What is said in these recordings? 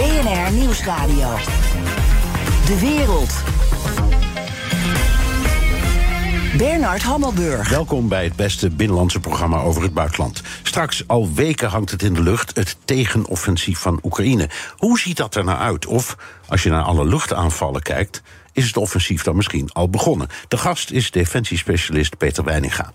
BNR Nieuwsradio. De wereld. Bernard Hammelburg. Welkom bij het beste binnenlandse programma over het buitenland. Straks al weken hangt het in de lucht, het tegenoffensief van Oekraïne. Hoe ziet dat er nou uit? Of, als je naar alle luchtaanvallen kijkt, is het offensief dan misschien al begonnen. De gast is defensiespecialist Peter Weininga.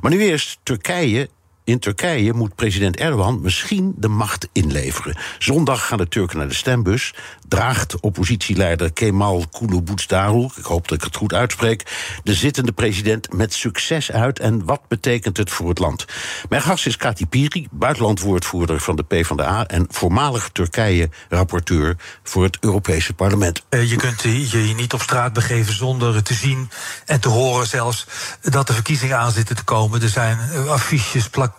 Maar nu eerst Turkije in Turkije moet president Erdogan misschien de macht inleveren. Zondag gaan de Turken naar de stembus. Draagt oppositieleider Kemal Kılıçdaroğlu, ik hoop dat ik het goed uitspreek, de zittende president met succes uit. En wat betekent het voor het land? Mijn gast is Kati Piri, buitenlandwoordvoerder van de PvdA en voormalig Turkije-rapporteur voor het Europese parlement. Eh, je kunt je niet op straat begeven zonder te zien en te horen zelfs dat de verkiezingen aan zitten te komen. Er zijn eh, affiches, plakaten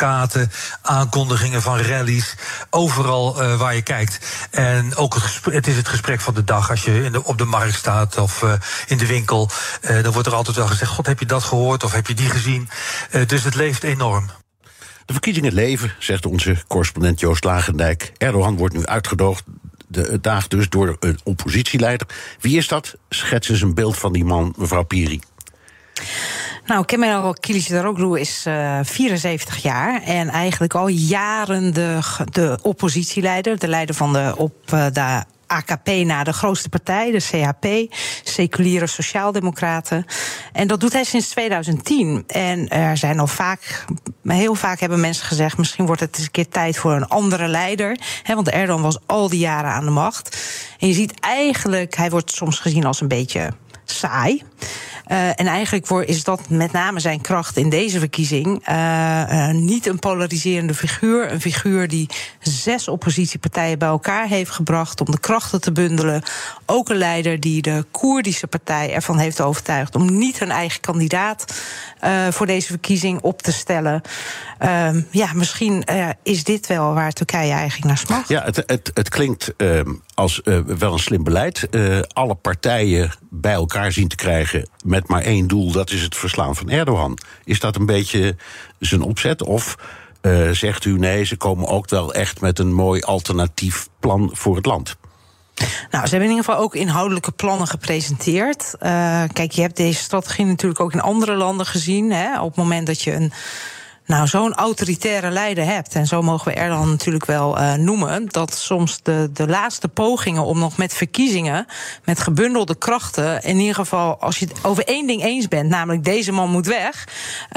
aankondigingen van rallies. Overal uh, waar je kijkt. En ook het, het, is het gesprek van de dag. Als je in de, op de markt staat of uh, in de winkel. Uh, dan wordt er altijd wel gezegd: God, heb je dat gehoord of heb je die gezien? dus het leeft enorm. De verkiezingen leven, zegt onze correspondent Joost Lagendijk. Erdogan wordt nu uitgedoogd. De dag dus door een oppositieleider. Wie is dat? Schets eens een beeld van die man, mevrouw Piri. Nou, Kemal Kılıçdaroğlu is uh, 74 jaar en eigenlijk al jaren de, de oppositieleider, de leider van de op de AKP na de grootste partij, de CHP, Seculiere Sociaaldemocraten. En dat doet hij sinds 2010. En er zijn al vaak, heel vaak hebben mensen gezegd: misschien wordt het eens een keer tijd voor een andere leider. Want Erdogan was al die jaren aan de macht. En je ziet eigenlijk, hij wordt soms gezien als een beetje saai. Uh, en eigenlijk is dat met name zijn kracht in deze verkiezing. Uh, uh, niet een polariserende figuur. Een figuur die zes oppositiepartijen bij elkaar heeft gebracht om de krachten te bundelen. Ook een leider die de Koerdische partij ervan heeft overtuigd om niet hun eigen kandidaat voor deze verkiezing op te stellen. Ehm, ja, misschien is dit wel waar Turkije eigenlijk naar smacht. Ja, het, het, het klinkt ehm, als wel een slim beleid. alle partijen bij elkaar zien te krijgen met maar één doel, dat is het verslaan van Erdogan. Is dat een beetje zijn opzet? Of uh, zegt u nee, ze komen ook wel echt met een mooi alternatief plan voor het land? Nou, ze hebben in ieder geval ook inhoudelijke plannen gepresenteerd. Uh, kijk, je hebt deze strategie natuurlijk ook in andere landen gezien. Hè, op het moment dat je een nou zo'n autoritaire leider hebt, en zo mogen we Erdogan natuurlijk wel uh, noemen, dat soms de, de laatste pogingen om nog met verkiezingen, met gebundelde krachten, in ieder geval als je het over één ding eens bent, namelijk deze man moet weg,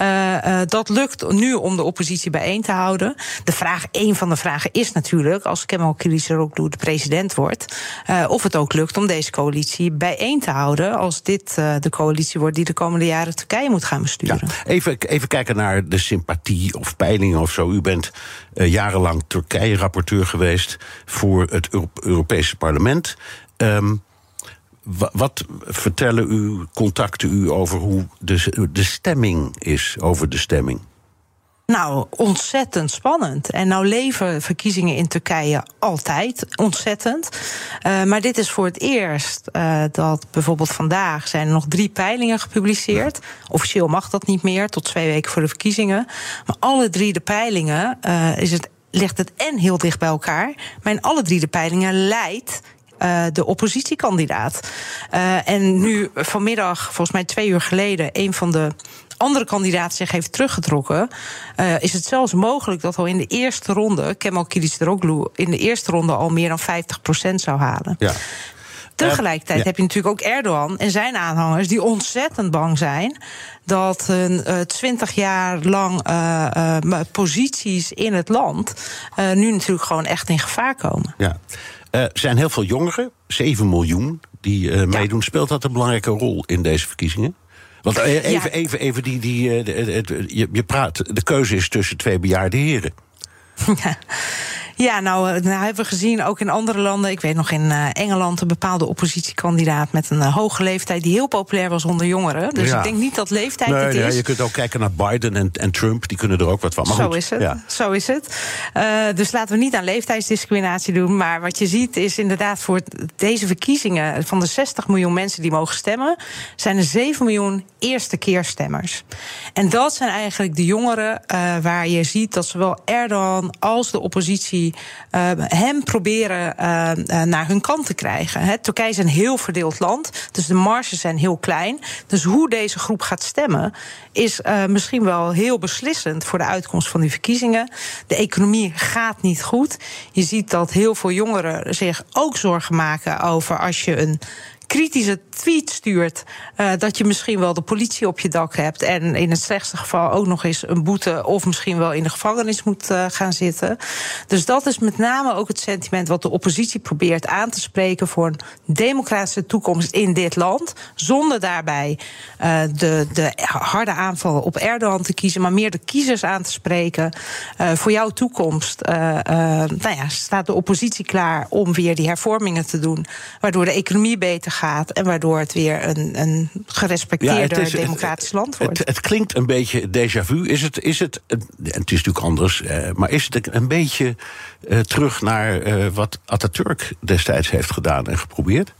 uh, uh, dat lukt nu om de oppositie bijeen te houden. De vraag, één van de vragen is natuurlijk, als Kemal Kılıçdaroğlu de president wordt, of het ook lukt om deze coalitie bijeen te houden als dit de coalitie wordt die de komende jaren Turkije moet gaan besturen. Ja, even, even kijken naar de sympathie of peilingen of zo. U bent uh, jarenlang Turkije-rapporteur geweest voor het Europese parlement. Um, wat vertellen u, contacten u over hoe de, de stemming is over de stemming? Nou, ontzettend spannend. En nou leven verkiezingen in Turkije altijd ontzettend. Uh, maar dit is voor het eerst uh, dat bijvoorbeeld vandaag zijn er nog drie peilingen gepubliceerd. Officieel mag dat niet meer, tot twee weken voor de verkiezingen. Maar alle drie de peilingen uh, is het, ligt het en heel dicht bij elkaar. Maar in alle drie de peilingen leidt de oppositiekandidaat. En nu vanmiddag, volgens mij twee uur geleden, een van de andere kandidaat zich heeft teruggetrokken, uh, is het zelfs mogelijk dat al in de eerste ronde Kemal Kılıçdaroğlu in de eerste ronde al meer dan 50% zou halen. Ja. Tegelijkertijd ja. heb je natuurlijk ook Erdogan en zijn aanhangers die ontzettend bang zijn dat een uh, twintig jaar lang uh, posities in het land nu natuurlijk gewoon echt in gevaar komen. Ja. Er zijn heel veel jongeren, 7 miljoen, die meedoen. Speelt dat een belangrijke rol in deze verkiezingen? Want even, ja. even, even die, die, je, je praat, de keuze is tussen twee bejaarde heren. Ja. Ja, nou, nou, hebben we gezien ook in andere landen. Ik weet nog in uh, Engeland een bepaalde oppositiekandidaat met een uh, hoge leeftijd die heel populair was onder jongeren. Dus Ja. ik denk niet dat leeftijd Nee, het ja, is. je kunt ook kijken naar Biden en, en Trump, die kunnen er ook wat van. Maar Zo goed, is het. Ja. Zo is het. Eh, dus laten we niet aan leeftijdsdiscriminatie doen. Maar wat je ziet is inderdaad voor deze verkiezingen... van de 60 miljoen mensen die mogen stemmen... zijn er 7 miljoen eerste keer stemmers. En dat zijn eigenlijk de jongeren eh, waar je ziet... dat zowel Erdogan als de oppositie eh, hem proberen eh, eh, naar hun kant te krijgen. Turkije is een heel verdeeld land, dus de marges zijn heel klein. Dus hoe deze groep gaat stemmen is eh, misschien wel heel beslissend voor de uitkomst van die verkiezingen. De economie gaat niet goed. Je ziet dat heel veel jongeren zich ook zorgen maken over als je een kritische tweet stuurt, eh, dat je misschien wel de politie op je dak hebt en in het slechtste geval ook nog eens een boete of misschien wel in de gevangenis moet eh, gaan zitten. Dus dat is met name ook het sentiment wat de oppositie probeert aan te spreken voor een democratische toekomst in dit land, zonder daarbij eh, de, de harde aanval op Erdogan te kiezen, maar meer de kiezers aan te spreken voor jouw toekomst. nou ja, staat de oppositie klaar om weer die hervormingen te doen, waardoor de economie beter gaat en waardoor het weer een, een gerespecteerder is- democratisch land wordt. Het, het klinkt een beetje déjà vu. Is het, is het, en het is natuurlijk anders, eh, maar is het een beetje eh, terug naar eh, wat Atatürk destijds heeft gedaan en geprobeerd?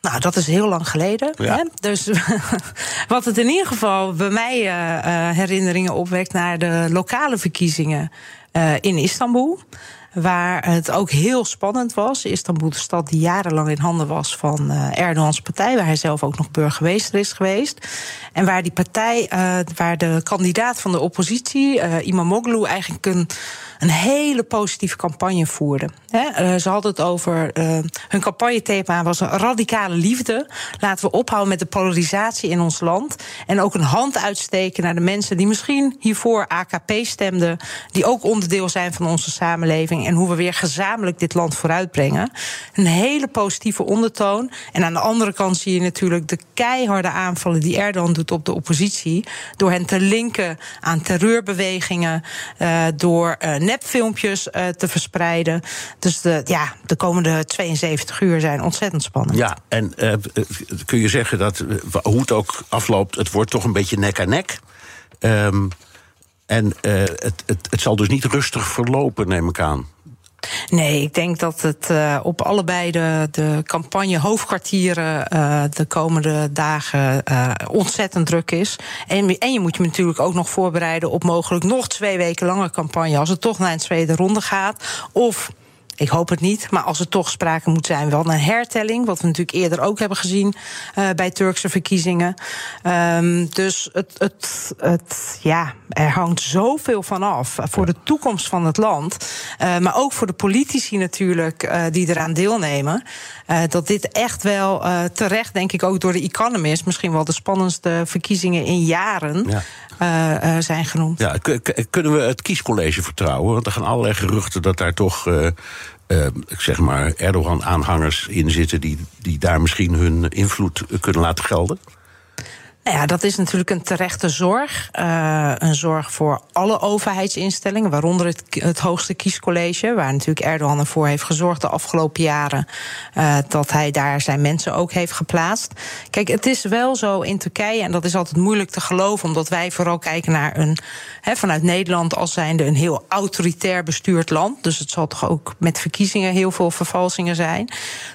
Nou, dat is heel lang geleden. Ja. Hè? Dus wat het in ieder geval bij mij herinneringen opwekt naar de lokale verkiezingen in Istanbul. Waar het ook heel spannend was. Istanbul, de stad die jarenlang in handen was van eh Erdogans partij. Waar hij zelf ook nog burgemeester is geweest. En waar die partij, eh, waar de kandidaat van de oppositie, eh Imamoglu, eigenlijk een, een hele positieve campagne voerde. Eh, ze hadden het over. eh, hun campagnethema was een radicale liefde. Laten we ophouden met de polarisatie in ons land. En ook een hand uitsteken naar de mensen die misschien hiervoor AKP stemden. Die ook onderdeel zijn van onze samenleving. En hoe we weer gezamenlijk dit land vooruitbrengen. Een hele positieve ondertoon. En aan de andere kant zie je natuurlijk de keiharde aanvallen die Erdogan doet op de oppositie. Door hen te linken aan terreurbewegingen. eh, door nepfilmpjes eh, te verspreiden. Dus de, ja, de komende 72 uur zijn ontzettend spannend. Ja, en eh, eh, kun je zeggen dat, hoe het ook afloopt, het wordt toch een beetje nek aan nek. Ehm, en het, het, het zal dus niet rustig verlopen, neem ik aan. Nee, ik denk dat het uh, op allebei de, de campagne-hoofdkwartieren uh, de komende dagen uh, ontzettend druk is. En, en je moet je natuurlijk ook nog voorbereiden op mogelijk nog twee weken lange campagne. Als het toch naar een tweede ronde gaat. Of ik hoop het niet, maar als er toch sprake moet zijn, wel een hertelling. Wat we natuurlijk eerder ook hebben gezien uh, bij Turkse verkiezingen. Um, dus het, het, het, ja, er hangt zoveel van af voor de toekomst van het land. Uh, maar ook voor de politici natuurlijk uh, die eraan deelnemen. Dat dit echt wel terecht, denk ik, ook door de Economist... misschien wel de spannendste verkiezingen in jaren ja. zijn genoemd. Ja, kunnen we het kiescollege vertrouwen? Want er gaan allerlei geruchten dat daar toch... Uh, zeg maar Erdogan-aanhangers in zitten die, die daar misschien hun invloed kunnen laten gelden? Nou ja, dat is natuurlijk een terechte zorg. Uh, een zorg voor alle overheidsinstellingen, waaronder het, het hoogste kiescollege, waar natuurlijk Erdogan ervoor heeft gezorgd de afgelopen jaren uh, dat hij daar zijn mensen ook heeft geplaatst. Kijk, het is wel zo in Turkije, en dat is altijd moeilijk te geloven, omdat wij vooral kijken naar een, he, vanuit Nederland als zijnde een heel autoritair bestuurd land. Dus het zal toch ook met verkiezingen heel veel vervalsingen zijn.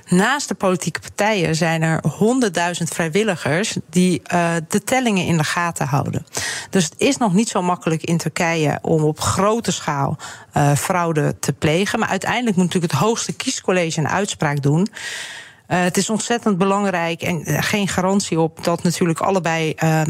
Naast de politieke partijen zijn er honderdduizend vrijwilligers die uh, de tellingen in de gaten houden. Dus het is nog niet zo makkelijk in Turkije om op grote schaal uh, fraude te plegen. Maar uiteindelijk moet natuurlijk het hoogste kiescollege een uitspraak doen. Uh, het is ontzettend belangrijk en uh, geen garantie op dat natuurlijk allebei uh,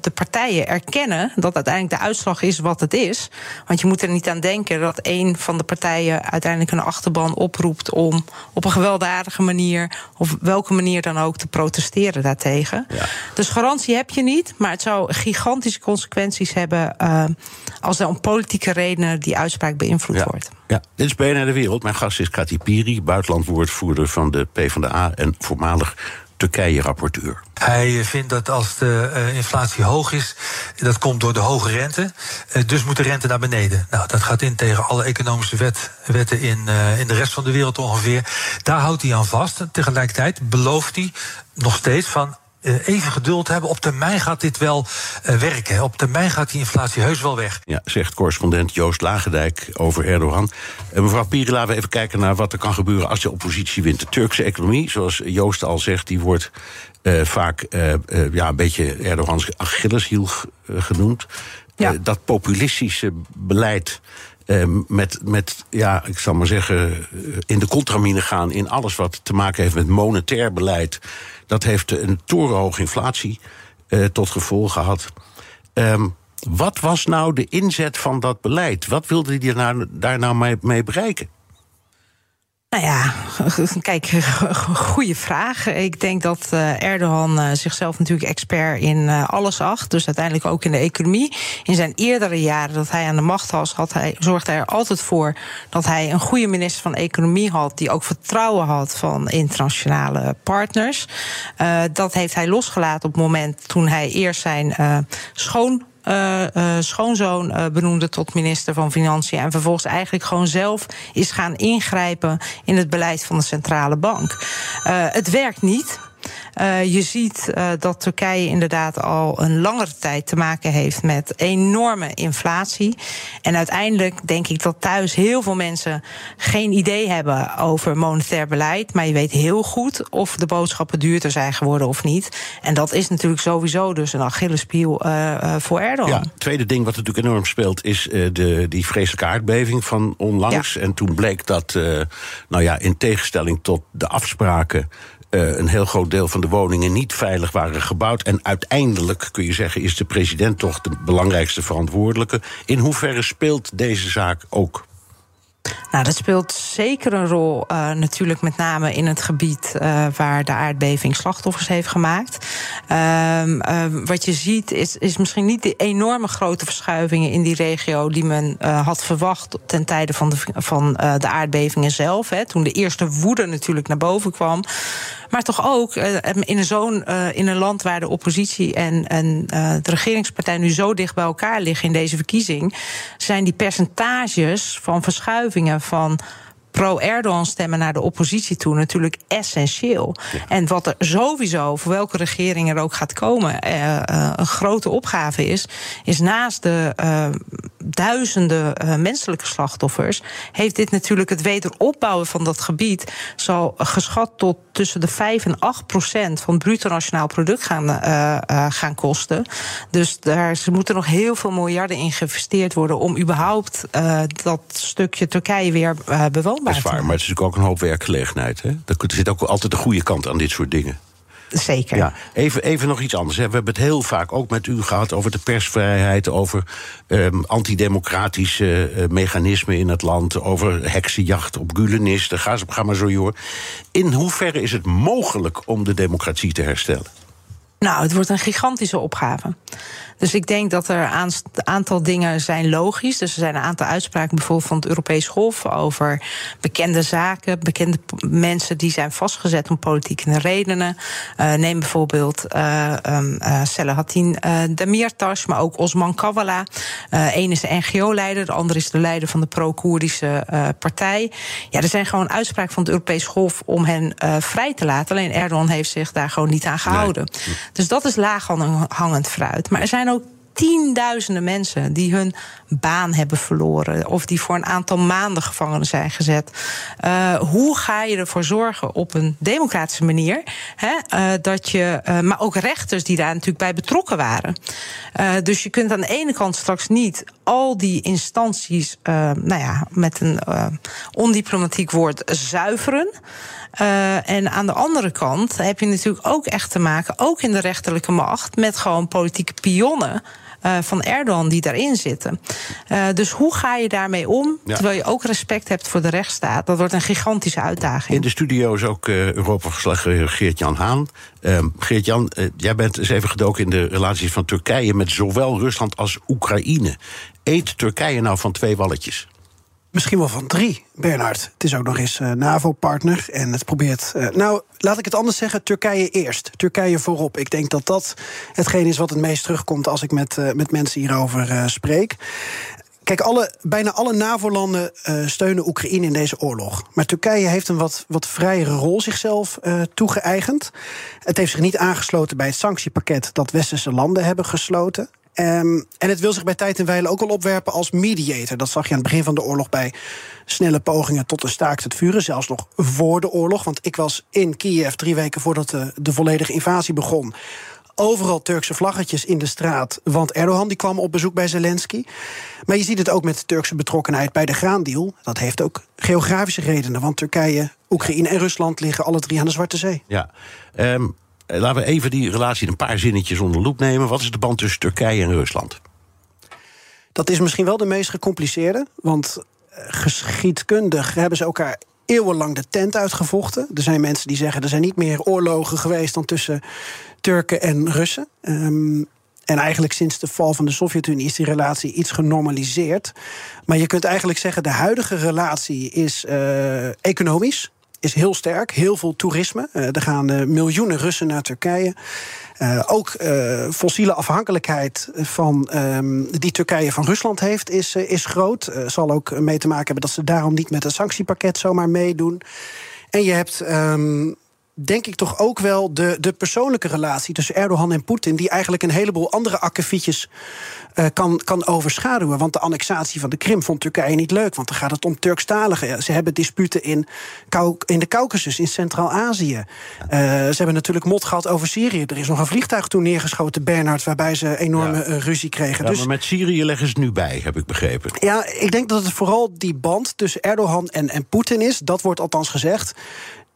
de partijen erkennen dat uiteindelijk de uitslag is wat het is. Want je moet er niet aan denken dat een van de partijen uiteindelijk een achterban oproept om op een gewelddadige manier, of welke manier dan ook, te protesteren daartegen. Ja. Dus garantie heb je niet, maar het zou gigantische consequenties hebben als er om politieke redenen die uitspraak beïnvloed ja. wordt. Ja, dit is BNR De Wereld. Mijn gast is Kati Piri, buitenlandwoordvoerder van de PvdA... en voormalig Turkije-rapporteur? Hij vindt dat als de uh, inflatie hoog is, dat komt door de hoge rente. Uh, dus moet de rente naar beneden. Nou, dat gaat in tegen alle economische wet, wetten in, uh, in de rest van de wereld ongeveer. Daar houdt hij aan vast. Tegelijkertijd belooft hij nog steeds van even geduld hebben. Op termijn gaat dit wel uh, werken. Op termijn gaat die inflatie heus wel weg. Ja, zegt correspondent Joost Lagendijk over Erdogan. Uh, mevrouw Pieri, laten we even kijken naar wat er kan gebeuren als de oppositie wint. De Turkse economie, zoals Joost al zegt, die wordt vaak ja, een beetje Erdogans Achilleshiel genoemd. Ja. dat populistische beleid. met, met, ja, ik zal maar zeggen, in de contramine gaan in alles wat te maken heeft met monetair beleid. Dat heeft een torenhoge inflatie uh, tot gevolg gehad. Um, wat was nou de inzet van dat beleid? Wat wilde hij nou, daar nou mee, mee bereiken? Nou ja, kijk, goede vraag. Ik denk dat uh, Erdogan uh, zichzelf natuurlijk expert in uh, alles acht. Dus uiteindelijk ook in de economie. In zijn eerdere jaren dat hij aan de macht was, had hij, zorgde hij er altijd voor dat hij een goede minister van Economie had. Die ook vertrouwen had van internationale partners. dat heeft hij losgelaten op het moment toen hij eerst zijn schoon uh, uh, schoonzoon uh, benoemde tot minister van Financiën. En vervolgens eigenlijk gewoon zelf is gaan ingrijpen in het beleid van de centrale bank. het werkt niet. Uh, je ziet uh, dat Turkije inderdaad al een langere tijd te maken heeft met enorme inflatie. En uiteindelijk denk ik dat thuis heel veel mensen geen idee hebben over monetair beleid. Maar je weet heel goed of de boodschappen duurder zijn geworden of niet. En dat is natuurlijk sowieso dus een Achillespiel uh, voor Erdogan. Ja, het tweede ding wat natuurlijk enorm speelt is de, die vreselijke aardbeving van onlangs. Ja. En toen bleek dat, nou ja, in tegenstelling tot de afspraken uh, een heel groot deel van de woningen niet veilig waren gebouwd. En uiteindelijk kun je zeggen, is de president toch de belangrijkste verantwoordelijke. In hoeverre speelt deze zaak ook? Nou, dat speelt zeker een rol, uh, natuurlijk met name in het gebied uh, waar de aardbeving slachtoffers heeft gemaakt. Uh, wat je ziet is, is misschien niet de enorme grote verschuivingen in die regio die men had verwacht ten tijde van de, van, de aardbevingen zelf. Hè, toen de eerste woede natuurlijk naar boven kwam. Maar toch ook in, zo'n, in een land waar de oppositie en, en de regeringspartij nu zo dicht bij elkaar liggen in deze verkiezing, zijn die percentages van verschuivingen van pro-Erdogan stemmen naar de oppositie toe natuurlijk essentieel. Ja. En wat er sowieso, voor welke regering er ook gaat komen, uh, uh, een grote opgave is, is naast de uh, duizenden menselijke slachtoffers, heeft dit natuurlijk het wederopbouwen van dat gebied zal geschat tot tussen de 5 en 8 procent van het bruto nationaal product gaan, gaan kosten. Dus daar ze moeten nog heel veel miljarden in geïnvesteerd worden om überhaupt dat stukje Turkije weer dat is waar, maar het is natuurlijk ook een hoop werkgelegenheid. Hè? Er zit ook altijd een goede kant aan dit soort dingen. Zeker. Ja, even, even nog iets anders. Hè. We hebben het heel vaak ook met u gehad over de persvrijheid, over um, antidemocratische uh, mechanismen in het land, over heksenjacht op Gulenisten. Ga, ga maar zo, joh. In hoeverre is het mogelijk om de democratie te herstellen? Nou, het wordt een gigantische opgave. Dus ik denk dat er een aantal dingen zijn logisch. Dus er zijn een aantal uitspraken bijvoorbeeld van het Europees Hof over bekende zaken, bekende mensen die zijn vastgezet om politieke redenen. Uh, neem bijvoorbeeld uh, um, uh, Selahattin Demirtas, maar ook Osman Kavala. Eén is de NGO-leider, de andere is de leider van de pro-Koerdische partij. Ja, er zijn gewoon uitspraken van het Europees Hof om hen vrij te laten. Alleen Erdogan heeft zich daar gewoon niet aan gehouden. Nee. Dus dat is laag hangend fruit. Maar er zijn ook tienduizenden mensen die hun baan hebben verloren. of die voor een aantal maanden gevangen zijn gezet. Uh, hoe ga je ervoor zorgen op een democratische manier. Hè, uh, dat je, uh, maar ook rechters die daar natuurlijk bij betrokken waren. dus je kunt aan de ene kant straks niet al die instanties. nou ja, met een ondiplomatiek woord zuiveren. Uh, en aan de andere kant heb je natuurlijk ook echt te maken, ook in de rechterlijke macht, met gewoon politieke pionnen. Uh, van Erdogan die daarin zitten. Uh, dus hoe ga je daarmee om? Ja. Terwijl je ook respect hebt voor de rechtsstaat. Dat wordt een gigantische uitdaging. In de studio is ook uh, Europa-verslaggever Geert-Jan Haan. Geert-Jan, jij bent eens even gedoken in de relaties van Turkije met zowel Rusland als Oekraïne. Eet Turkije nou van twee walletjes? Misschien wel van drie, Bernard. Het is ook nog eens uh, NAVO-partner en het probeert. Uh, nou, laat ik het anders zeggen: Turkije eerst. Turkije voorop. Ik denk dat dat hetgeen is wat het meest terugkomt als ik met, uh, met mensen hierover spreek. Kijk, alle, bijna alle NAVO-landen steunen Oekraïne in deze oorlog. Maar Turkije heeft een wat, wat vrijere rol zichzelf toegeëigend. Het heeft zich niet aangesloten bij het sanctiepakket dat westerse landen hebben gesloten. Um, en het wil zich bij tijd en wijle ook al opwerpen als mediator. Dat zag je aan het begin van de oorlog bij snelle pogingen tot een staakt het vuren. Zelfs nog voor de oorlog. Want ik was in Kiev drie weken voordat de, de volledige invasie begon. Overal Turkse vlaggetjes in de straat. Want Erdogan die kwam op bezoek bij Zelensky. Maar je ziet het ook met de Turkse betrokkenheid bij de graandeal. Dat heeft ook geografische redenen. Want Turkije, Oekraïne en Rusland liggen alle drie aan de Zwarte Zee. Ja. Um eh, laten we even die relatie een paar zinnetjes onder loep nemen. Wat is de band tussen Turkije en Rusland? Dat is misschien wel de meest gecompliceerde. Want eh, geschiedkundig hebben ze elkaar eeuwenlang de tent uitgevochten. Er zijn mensen die zeggen er zijn niet meer oorlogen geweest dan tussen Turken en Russen. Um, en eigenlijk sinds de val van de Sovjet-Unie is die relatie iets genormaliseerd. Maar je kunt eigenlijk zeggen, de huidige relatie is uh, economisch is heel sterk. Heel veel toerisme. Uh, er gaan uh, miljoenen Russen naar Turkije. Uh, ook fossiele afhankelijkheid van, um, die Turkije van Rusland heeft, is, is groot. zal ook mee te maken hebben dat ze daarom niet met het sanctiepakket zomaar meedoen. En je hebt. Um, denk ik toch ook wel de, de persoonlijke relatie tussen Erdogan en Poetin, die eigenlijk een heleboel andere akkefietjes uh, kan, kan overschaduwen. Want de annexatie van de Krim vond Turkije niet leuk, want dan gaat het om Turkstaligen. Ze hebben disputen in, in de Caucasus, in Centraal-Azië. Uh, ze hebben natuurlijk mot gehad over Syrië. Er is nog een vliegtuig toen neergeschoten, Bernard, waarbij ze enorme ja. uh, ruzie kregen. Ja, dus, maar met Syrië leggen ze het nu bij, heb ik begrepen. Ja, ik denk dat het vooral die band tussen Erdogan en, en Poetin is. Dat wordt althans gezegd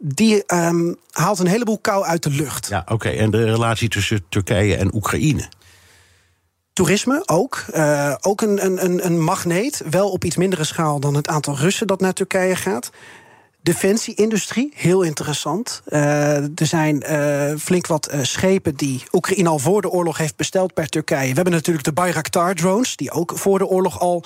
die um, haalt een heleboel kou uit de lucht. Ja, oké. Okay. En de relatie tussen Turkije en Oekraïne? Toerisme ook. Uh, ook een, een, een magneet. Wel op iets mindere schaal dan het aantal Russen dat naar Turkije gaat. Defensieindustrie, heel interessant. Uh, er zijn uh, flink wat uh, schepen die Oekraïne al voor de oorlog heeft besteld per Turkije. We hebben natuurlijk de Bayraktar-drones, die ook voor de oorlog al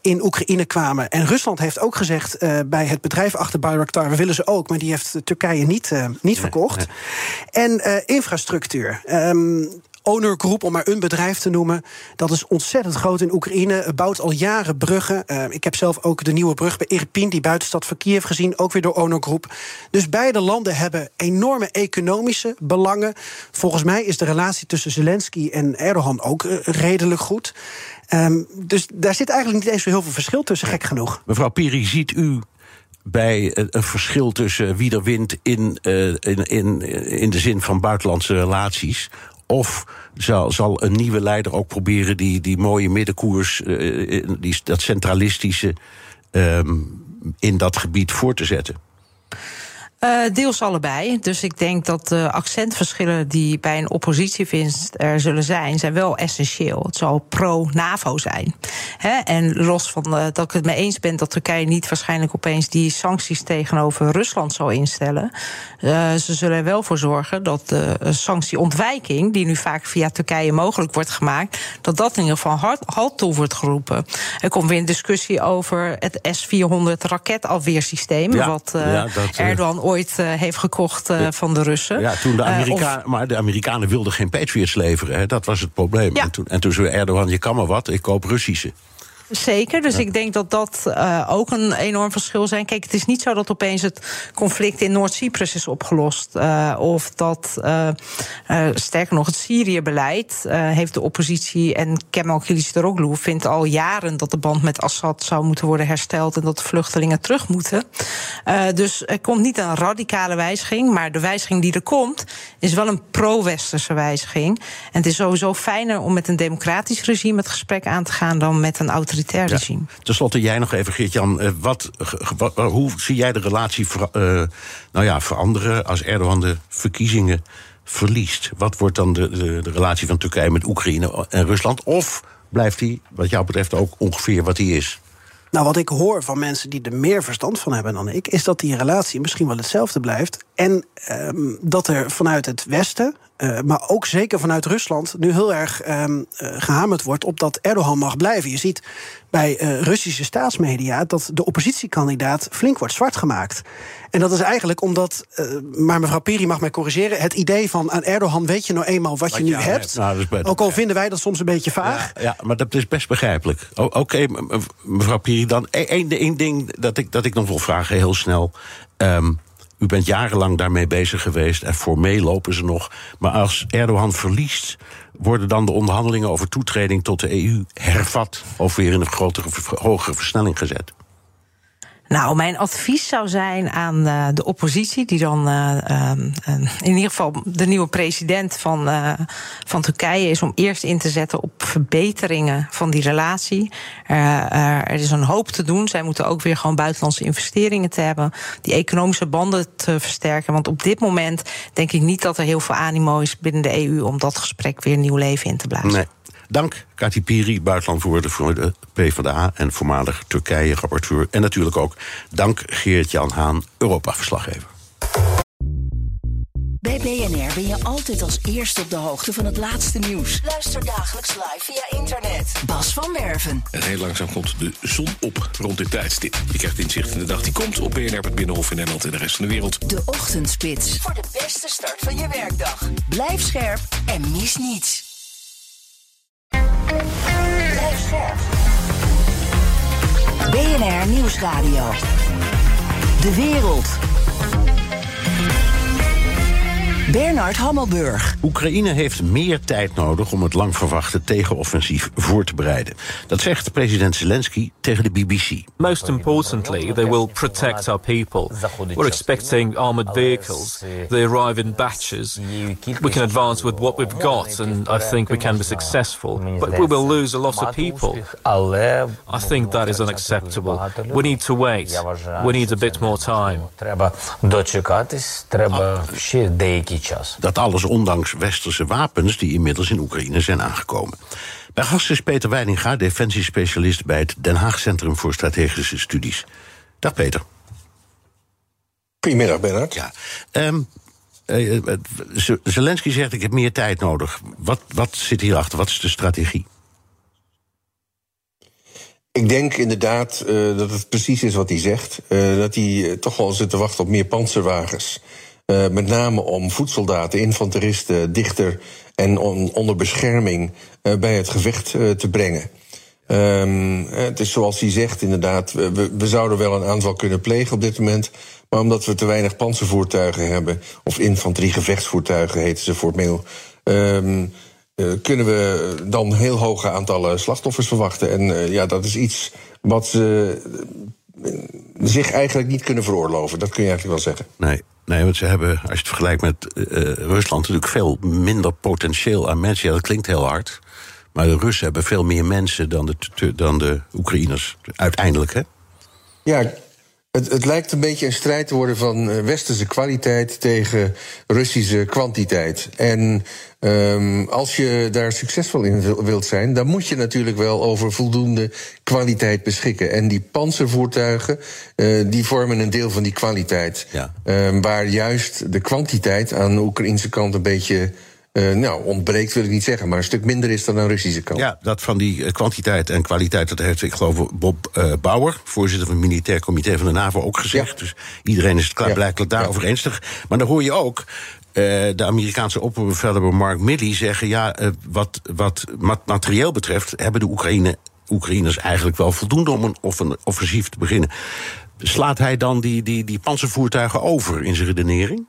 in Oekraïne kwamen. En Rusland heeft ook gezegd bij het bedrijf achter Bayraktar, we willen ze ook, maar die heeft Turkije niet, niet verkocht. Nee. En infrastructuur. Um, Owner Group, om maar een bedrijf te noemen. Dat is ontzettend groot in Oekraïne. Het bouwt al jaren bruggen. Uh, ik heb zelf ook de nieuwe brug bij Irpin, die buitenstad van Kiev gezien. Ook weer door Owner Group. Dus beide landen hebben enorme economische belangen. Volgens mij is de relatie tussen Zelensky en Erdogan ook uh, redelijk goed. Um, dus daar zit eigenlijk niet eens zo heel veel verschil tussen, gek genoeg. Mevrouw Piri, ziet u bij een verschil tussen wie er wint in, uh, in, in, in de zin van buitenlandse relaties? Of zal, zal een nieuwe leider ook proberen die, die mooie middenkoers, uh, die, dat centralistische, um, in dat gebied voor te zetten? Uh, deels allebei. Dus ik denk dat de accentverschillen die bij een oppositiewinst er zullen zijn, zijn wel essentieel. Het zal pro-NAVO zijn. He, en los van uh, dat ik het mee eens ben dat Turkije niet waarschijnlijk opeens die sancties tegenover Rusland zal instellen. Uh, ze zullen er wel voor zorgen dat de sanctieontwijking, die nu vaak via Turkije mogelijk wordt gemaakt, dat dat in ieder geval hard, halt toe wordt geroepen. Er komt weer een discussie over het S-400 raketafweersysteem, ja, wat ja, dat, Erdogan ooit uh, heeft gekocht uh, van de Russen. Ja, toen de Amerikanen, uh, of... maar de Amerikanen wilden geen Patriots leveren. Hè, dat was het probleem. Ja. En, toen, en toen zei Erdogan, je kan maar wat, ik koop Russische. Zeker, dus ja. ik denk dat dat uh, ook een enorm verschil zijn. Kijk, het is niet zo dat opeens het conflict in Noord-Cyprus is opgelost. Uh, of dat, uh, sterker nog, het Syrië-beleid heeft de oppositie... en Kemal Kılıçdaroğlu vindt al jaren dat de band met Assad zou moeten worden hersteld... en dat de vluchtelingen terug moeten. dus er komt niet een radicale wijziging, maar de wijziging die er komt... is wel een pro-westerse wijziging. En het is sowieso fijner om met een democratisch regime het gesprek aan te gaan... dan met een autoritair autoritair regime. Ja. Ten slotte, jij nog even, Geert-Jan. Wat, wat, hoe zie jij de relatie ver, uh, nou ja, veranderen als Erdogan de verkiezingen verliest? Wat wordt dan de, de, de relatie van Turkije met Oekraïne en Rusland? Of blijft hij, wat jou betreft, ook ongeveer wat hij is? Nou, wat ik hoor van mensen die er meer verstand van hebben dan ik, is dat die relatie misschien wel hetzelfde blijft. En um, dat er vanuit het Westen uh, maar ook zeker vanuit Rusland, nu heel erg um, gehamerd wordt op dat Erdogan mag blijven. Je ziet bij uh, Russische staatsmedia dat de oppositiekandidaat flink wordt zwart gemaakt. En dat is eigenlijk omdat, maar mevrouw Piri mag mij corrigeren, het idee van aan Erdogan weet je nou eenmaal wat, wat je nu hebt. Nou, ook al vinden wij dat soms een beetje vaag. Ja, ja maar dat is best begrijpelijk. Oké, okay, mevrouw Piri, dan één ding dat ik, dat ik nog wil vragen, heel snel. Um, u bent jarenlang daarmee bezig geweest en formeel lopen ze nog. Maar als Erdogan verliest, worden dan de onderhandelingen over toetreding tot de EU hervat of weer in een grotere, hogere versnelling gezet? Nou, mijn advies zou zijn aan uh, de oppositie, die dan uh, uh, in ieder geval de nieuwe president van, van Turkije is, om eerst in te zetten op verbeteringen van die relatie. er is een hoop te doen. Zij moeten ook weer gewoon buitenlandse investeringen te hebben, die economische banden te versterken. Want op dit moment denk ik niet dat er heel veel animo is binnen de EU om dat gesprek weer nieuw leven in te blazen. Nee. Dank Kati Piri, voor de PvdA en voormalig Turkije-rapporteur. En natuurlijk ook dank Geert-Jan Haan, Europa-verslaggever. Bij BNR ben je altijd als eerste op de hoogte van het laatste nieuws. Luister dagelijks live via internet. Bas van Werven. En heel langzaam komt de zon op rond dit tijdstip. Je krijgt inzicht in de dag die komt op BNR, het Binnenhof in Nederland en de rest van de wereld. De Ochtendspits. Voor de beste start van je werkdag. Blijf scherp en mis niets. BNR Nieuwsradio. De wereld. Bernard Hammelburg. Oekraïne heeft meer tijd nodig om het lang verwachte tegenoffensief voor te bereiden. Dat zegt president Zelensky tegen de BBC. Most importantly, they will protect our people. We're expecting armored vehicles. They arrive in batches. We can advance with what we've got and I think we can be successful. But we will lose a lot of people. I think that is unacceptable. We need to wait. We need a bit more time. Dat alles ondanks westerse wapens die inmiddels in Oekraïne zijn aangekomen. Bij gast is Peter Weidinga, defensiespecialist bij het Den Haag Centrum voor Strategische Studies. Dag Peter. Goedemiddag Bernard. Ja. Um, Zelensky zegt ik heb meer tijd nodig. Wat, wat zit hierachter? Wat is de strategie? Ik denk inderdaad uh, dat het precies is wat hij zegt. Uh, dat hij toch wel zit te wachten op meer panzerwagens. Uh, met name om voedsoldaten, infanteristen dichter en on, onder bescherming uh, bij het gevecht uh, te brengen. Um, het is zoals hij zegt, inderdaad, we, we zouden wel een aanval kunnen plegen op dit moment. Maar omdat we te weinig panzervoertuigen hebben, of infanteriegevechtsvoertuigen heten ze formeel, um, kunnen we dan heel hoge aantallen slachtoffers verwachten. En ja, dat is iets wat ze zich eigenlijk niet kunnen veroorloven. Dat kun je eigenlijk wel zeggen. Nee. Nee, want ze hebben, als je het vergelijkt met uh, Rusland, natuurlijk veel minder potentieel aan mensen. Ja, dat klinkt heel hard. Maar de Russen hebben veel meer mensen dan de, dan de Oekraïners. Uiteindelijk, hè? Ja, het, het, lijkt een beetje een strijd te worden van eh, westerse kwaliteit tegen Russische kwantiteit. En um, als je daar succesvol in wilt zijn, dan moet je natuurlijk wel over voldoende kwaliteit beschikken. En die panzervoertuigen, uh, die vormen een deel van die kwaliteit. Ja. Um, waar juist de kwantiteit aan de Oekraïnse kant een beetje uh, nou, ontbreekt wil ik niet zeggen, maar een stuk minder is dan aan de Russische kant. Ja, dat van die eh, kwantiteit en kwaliteit, dat heeft, ik geloof, Bob uh, Bauer, voorzitter van het Militair Comité van de NAVO, ook gezegd. Ja. Dus iedereen is het klaarblijkelijk ja. daarover eens. Maar dan hoor je ook uh, de Amerikaanse opperbevelhebber Mark Milley zeggen: ja, uh, wat, wat materieel betreft, hebben de Oekraïne, Oekraïners eigenlijk wel voldoende om een offensief te beginnen. Slaat hij dan die, die, die panzervoertuigen over in zijn redenering?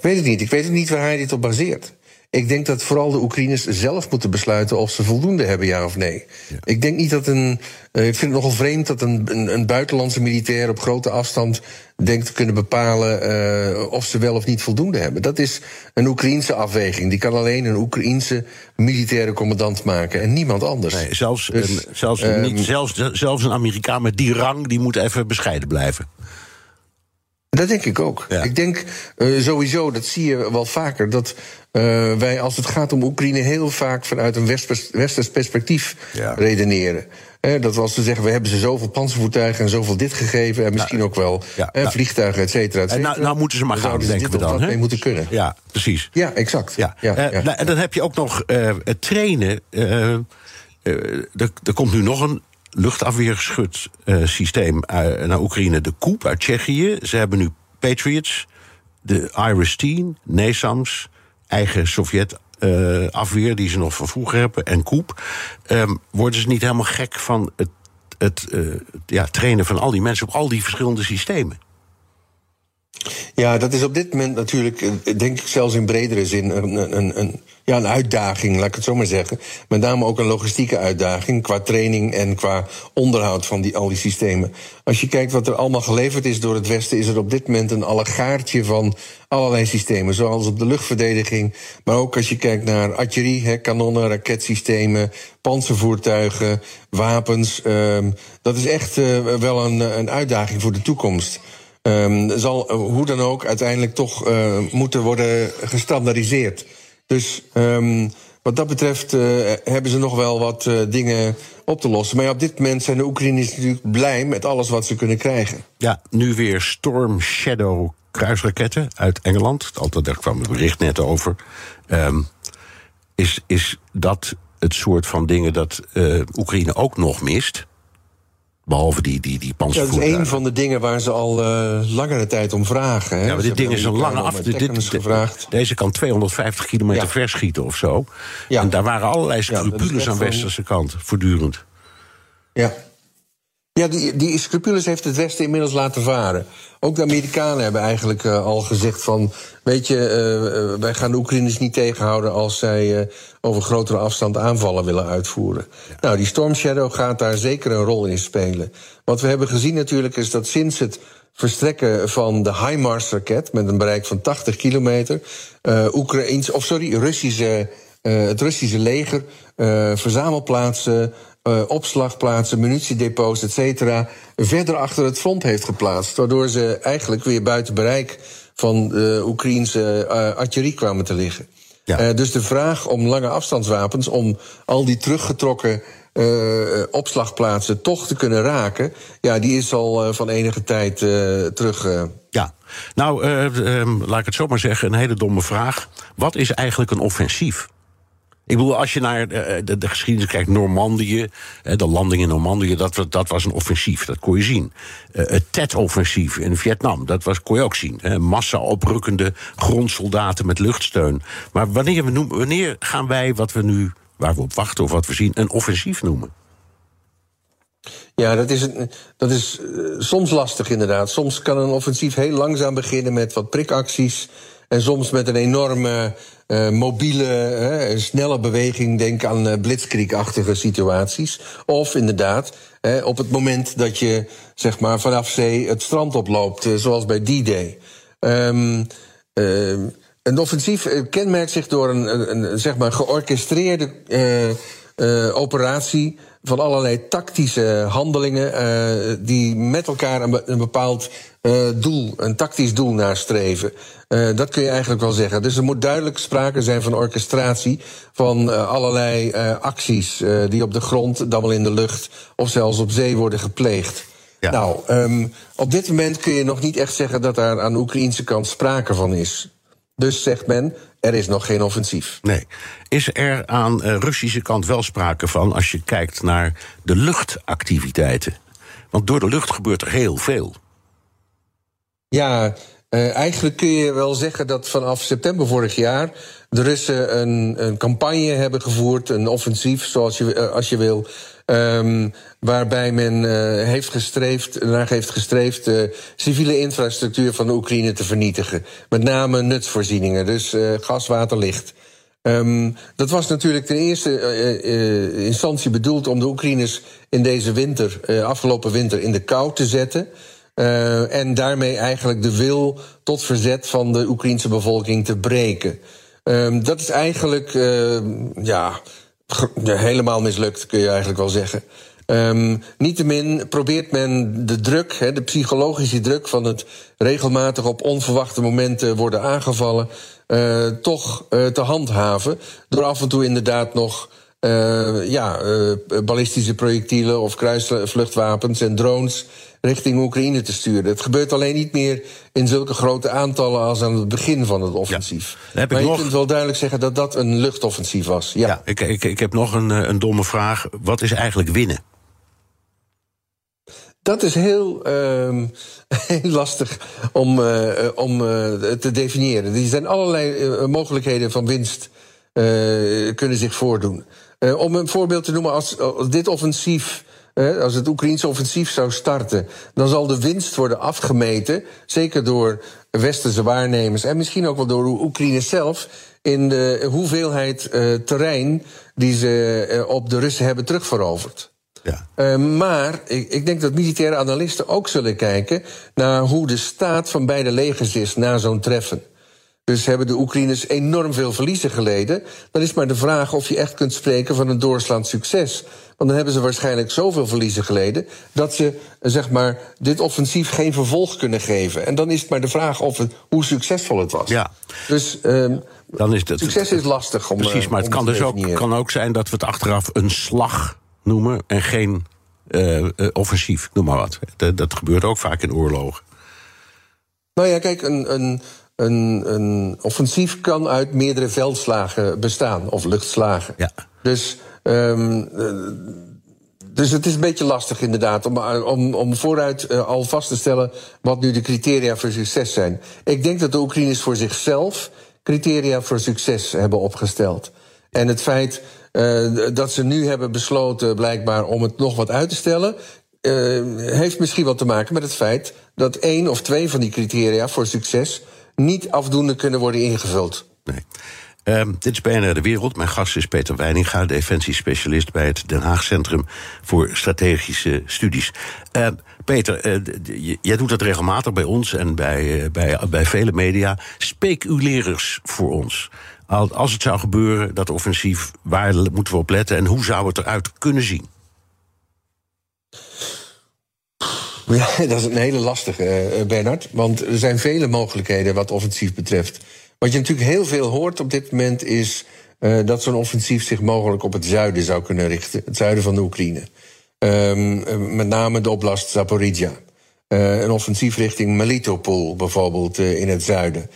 Weet het niet. Ik weet niet waar hij dit op baseert. Ik denk dat vooral de Oekraïners zelf moeten besluiten of ze voldoende hebben, ja of nee. Ja. Ik denk niet dat een. Uh, ik vind het nogal vreemd dat een, een, een, buitenlandse militair op grote afstand denkt te kunnen bepalen uh, of ze wel of niet voldoende hebben. Dat is een Oekraïense afweging. Die kan alleen een Oekraïense militaire commandant maken en niemand anders. Nee, zelfs, dus, een, zelfs, niet, zelfs, zelfs een Amerikaan met die rang die moet even bescheiden blijven. Dat denk ik ook. Ik denk uh, sowieso, dat zie je wel vaker, dat uh, wij als het gaat om Oekraïne heel vaak vanuit een westers perspectief ja. redeneren. dat was te zeggen, we hebben ze zoveel panzervoertuigen en zoveel dit gegeven. En misschien ook wel ja, nou, vliegtuigen, et cetera, et cetera. Nou, nou, moeten ze maar gaan, denken we dan. mee moeten kunnen. Ja, precies. Ja, exact. Ja. Uh, nou, en dan heb je ook nog het trainen. er, er komt nu nog een luchtafweerschutsysteem naar Oekraïne. De Koep uit Tsjechië. Ze hebben nu Patriots, de Iris-10, NASAMS eigen Sovjet-afweer uh, die ze nog van vroeger hebben, en Koep. Um, worden ze niet helemaal gek van het, het uh, ja, trainen van al die mensen op al die verschillende systemen? Ja, dat is op dit moment natuurlijk, eh, denk ik zelfs in bredere zin, een, een, een, ja, een uitdaging, laat ik het zo maar zeggen. Met name ook een logistieke uitdaging qua training en qua onderhoud van die, al die systemen. Als je kijkt wat er allemaal geleverd is door het Westen, is er op dit moment een allegaartje van allerlei systemen. Zoals op de luchtverdediging, maar ook als je kijkt naar artillerie, hè, kanonnen, raketsystemen, panzervoertuigen, wapens. Um, dat is echt uh, wel een, een uitdaging voor de toekomst. Um, zal uh, hoe dan ook uiteindelijk toch uh, moeten worden gestandardiseerd. Dus um, wat dat betreft uh, hebben ze nog wel wat dingen op te lossen. Maar op dit moment zijn de Oekraïners natuurlijk blij met alles wat ze kunnen krijgen. Ja, nu weer Storm Shadow kruisraketten uit Engeland. Altijd, daar kwam het bericht net over. Um, is, is dat het soort van dingen dat Oekraïne ook nog mist? Behalve die, die, die. Ja, dat is een van de dingen waar ze al uh, langere tijd om vragen. Hè? Ja, maar dit ding is een lange af. Dit. Deze kan 250 kilometer ja. verschieten of zo. Ja. En daar waren allerlei scrupules aan westerse kant, voortdurend. Ja. Ja, die, die scrupules heeft het Westen inmiddels laten varen. Ook de Amerikanen hebben eigenlijk uh, al gezegd van... weet je, uh, wij gaan de Oekraïners niet tegenhouden... als zij uh, over grotere afstand aanvallen willen uitvoeren. Ja. Nou, die Storm Shadow gaat daar zeker een rol in spelen. Wat we hebben gezien natuurlijk is dat sinds het verstrekken van de HIMARS-raket... met een bereik van 80 kilometer... Oekraïns, of sorry, Russische, het Russische leger verzamelplaatsen uh, opslagplaatsen, munitiedepots, et cetera, verder achter het front heeft geplaatst. Waardoor ze eigenlijk weer buiten bereik van de Oekraïnse uh, artillerie kwamen te liggen. Ja. Uh, dus de vraag om lange afstandswapens, om al die teruggetrokken opslagplaatsen toch te kunnen raken, ja, die is al van enige tijd terug. Ja, nou, laat ik het zo maar zeggen, een hele domme vraag. Wat is eigenlijk een offensief? Ik bedoel, als je naar de, de, de geschiedenis kijkt, Normandië, de landing in Normandië, dat, dat was een offensief, dat kon je zien. Het Tet-offensief in Vietnam, dat was, kon je ook zien. Massa oprukkende grondsoldaten met luchtsteun. Maar wanneer, we wanneer gaan wij wat we nu, waar we op wachten of wat we zien, een offensief noemen? Ja, dat is, dat is soms lastig inderdaad. Soms kan een offensief heel langzaam beginnen met wat prikacties. En soms met een enorme uh, mobiele, snelle beweging. Denk aan uh, blitzkriegachtige situaties. Of inderdaad, op het moment dat je zeg maar, vanaf zee het strand oploopt, zoals bij D-Day. Um, een offensief kenmerkt zich door een, een, zeg maar georchestreerde operatie van allerlei tactische handelingen die met elkaar een bepaald uh, doel, een tactisch doel nastreven. Uh, dat kun je eigenlijk wel zeggen. Dus er moet duidelijk sprake zijn van orchestratie van allerlei acties die op de grond, dan wel in de lucht of zelfs op zee worden gepleegd. Ja. Nou, um, op dit moment kun je nog niet echt zeggen dat daar aan de Oekraïnse kant sprake van is. Dus zegt men, er is nog geen offensief. Nee. Is er aan de Russische kant wel sprake van als je kijkt naar de luchtactiviteiten? Want door de lucht gebeurt er heel veel. Ja, uh, eigenlijk kun je wel zeggen dat vanaf september vorig jaar de Russen een, een campagne hebben gevoerd, een offensief, zoals je, uh, als je wil, Um, waarbij men uh, heeft gestreefd, naar heeft gestreefd de civiele infrastructuur van de Oekraïne te vernietigen. Met name nutsvoorzieningen, dus gas, water, licht. Um, dat was natuurlijk ten eerste instantie bedoeld om de Oekraïners in deze winter, afgelopen winter, in de kou te zetten. En daarmee eigenlijk de wil tot verzet van de Oekraïnse bevolking te breken. Um, dat is eigenlijk, ja helemaal mislukt, kun je eigenlijk wel zeggen. Um, niettemin probeert men de druk, de psychologische druk van het regelmatig op onverwachte momenten worden aangevallen, uh, toch uh, te handhaven. Door af en toe inderdaad nog uh, ja, ballistische projectielen of kruisvluchtwapens en drones richting Oekraïne te sturen. Het gebeurt alleen niet meer in zulke grote aantallen als aan het begin van het offensief. Ja. Maar je nog... kunt wel duidelijk zeggen dat dat een luchtoffensief was. Ja, ja ik, ik, ik heb nog een, een domme vraag. Wat is eigenlijk winnen? Dat is heel, uh, heel lastig om, uh, om uh, te definiëren. Er zijn allerlei mogelijkheden van winst kunnen zich voordoen. Om een voorbeeld te noemen, als, als dit offensief als het Oekraïense offensief zou starten, dan zal de winst worden afgemeten, zeker door westerse waarnemers en misschien ook wel door Oekraïne zelf, in de hoeveelheid terrein die ze op de Russen hebben terugveroverd. Ja. Uh, maar ik, ik, denk dat militaire analisten ook zullen kijken naar hoe de staat van beide legers is na zo'n treffen. Dus hebben de Oekraïners enorm veel verliezen geleden. Dan is maar de vraag of je echt kunt spreken van een doorslaand succes. Want dan hebben ze waarschijnlijk zoveel verliezen geleden dat ze zeg maar, dit offensief geen vervolg kunnen geven. En dan is het maar de vraag of het, hoe succesvol het was. Ja. Dus um, dan is het, succes is lastig om. Precies, maar het kan dus ook, kan ook zijn dat we het achteraf een slag noemen en geen uh, offensief, noem maar wat. Dat, dat, gebeurt ook vaak in oorlogen. Nou ja, kijk, een, een, een, een offensief kan uit meerdere veldslagen bestaan, of luchtslagen. Ja. Dus, um, dus het is een beetje lastig inderdaad om, om, om vooruit uh, al vast te stellen wat nu de criteria voor succes zijn. Ik denk dat de Oekraïners voor zichzelf criteria voor succes hebben opgesteld. En het feit uh, dat ze nu hebben besloten, blijkbaar, om het nog wat uit te stellen. Uh, heeft misschien wat te maken met het feit dat één of twee van die criteria voor succes niet afdoende kunnen worden ingevuld. Nee. Um, dit is BNR De Wereld. Mijn gast is Peter Weininga, defensiespecialist bij het Den Haag Centrum voor Strategische Studies. Uh, Peter, uh, jij doet dat regelmatig bij ons en bij, uh, bij, bij vele media. Speculeerders voor ons. Als het zou gebeuren, dat offensief, waar moeten we op letten en hoe zou het eruit kunnen zien? Ja, dat is een hele lastige, uh, Bernard. Want er zijn vele mogelijkheden wat offensief betreft. Wat je natuurlijk heel veel hoort op dit moment is uh, dat zo'n offensief zich mogelijk op het zuiden zou kunnen richten. Het zuiden van de Oekraïne. Um, met name de oblast Zaporizhia. Een offensief richting Melitopol bijvoorbeeld in het zuiden.